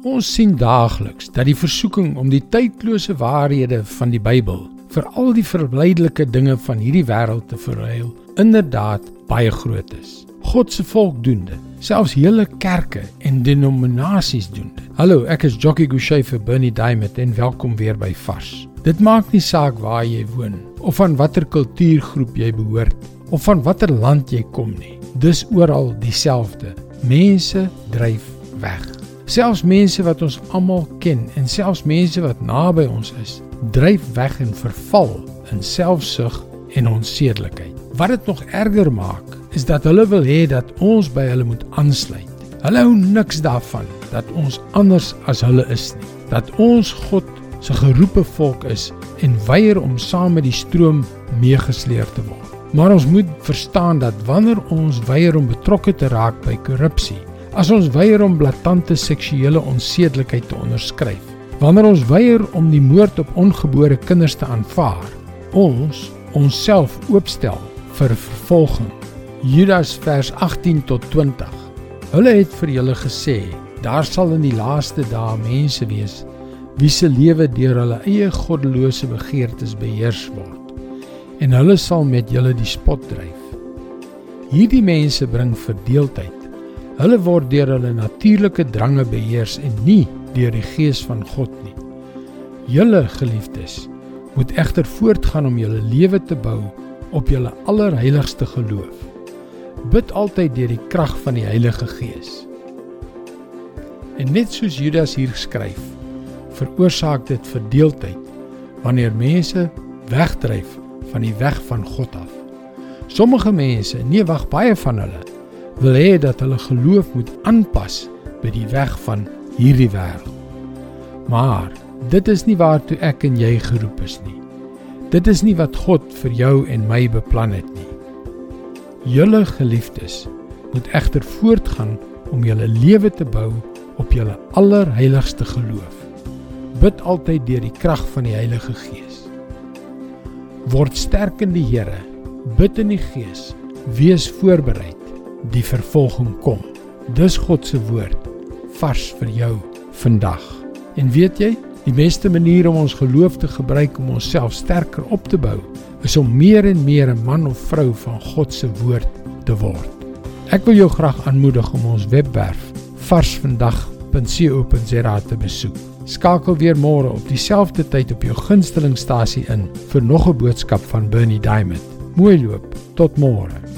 Ons sien daagliks dat die versoeking om die tydlose waarhede van die Bybel vir al die verblydelike dinge van hierdie wêreld te verruil, inderdaad baie groot is. God se volk doen dit. Selfs hele kerke en denominasies doen dit. Hallo, ek is Jockey Gouchee vir Bernie Diamond en welkom weer by Vars. Dit maak nie saak waar jy woon of van watter kultuurgroep jy behoort of van watter land jy kom nie. Dis oral dieselfde. Mense dryf weg. Selfs mense wat ons almal ken en selfs mense wat naby ons is, dryf weg en verval in selfsug en onsedelikheid. Wat dit nog erger maak, is dat hulle wil hê dat ons by hulle moet aansluit. Hulle hou niks daarvan dat ons anders as hulle is nie. Dat ons God se geroepe volk is en weier om saam met die stroom meegesleer te word. Maar ons moet verstaan dat wanneer ons weier om betrokke te raak by korrupsie, as ons weier om blaatante seksuele onsedelikheid te onderskryf, wanneer ons weier om die moord op ongebore kinders te aanvaar, ons onsself oopstel vir vervolging. Judas vers 18 tot 20. Hulle het vir julle gesê, daar sal in die laaste dae mense wees wie se lewe deur hulle eie goddelose begeertes beheers word en hulle sal met julle die spot dryf. Hierdie mense bring verdeeldheid. Hulle word deur hulle natuurlike drange beheers en nie deur die gees van God nie. Julle geliefdes, moet egter voortgaan om julle lewe te bou op julle allerheiligste geloof. Bid altyd deur die krag van die Heilige Gees. En net soos Judas hier skryf, veroorsaak dit verdeeldheid wanneer mense wegdryf van die weg van God af. Sommige mense, nee wag baie van hulle, wil hê dat hulle geloof moet aanpas by die weg van hierdie wêreld. Maar dit is nie waartoe ek en jy geroep is nie. Dit is nie wat God vir jou en my beplan het nie. Julle geliefdes moet egter voortgaan om julle lewe te bou op julle allerheiligste geloof bid altyd deur die krag van die Heilige Gees. Word sterk in die Here, bid in die Gees, wees voorbereid, die vervolging kom. Dis God se woord vars vir jou vandag. En weet jy, die beste manier om ons geloof te gebruik om onsself sterker op te bou, is om meer en meer 'n man of vrou van God se woord te word. Ek wil jou graag aanmoedig om ons webwerf varsvandag.co.za te besoek. Skakel weer môre op dieselfde tyd op jou gunstelingstasie in vir nog 'n boodskap van Bernie Diamond. Mooi loop. Tot môre.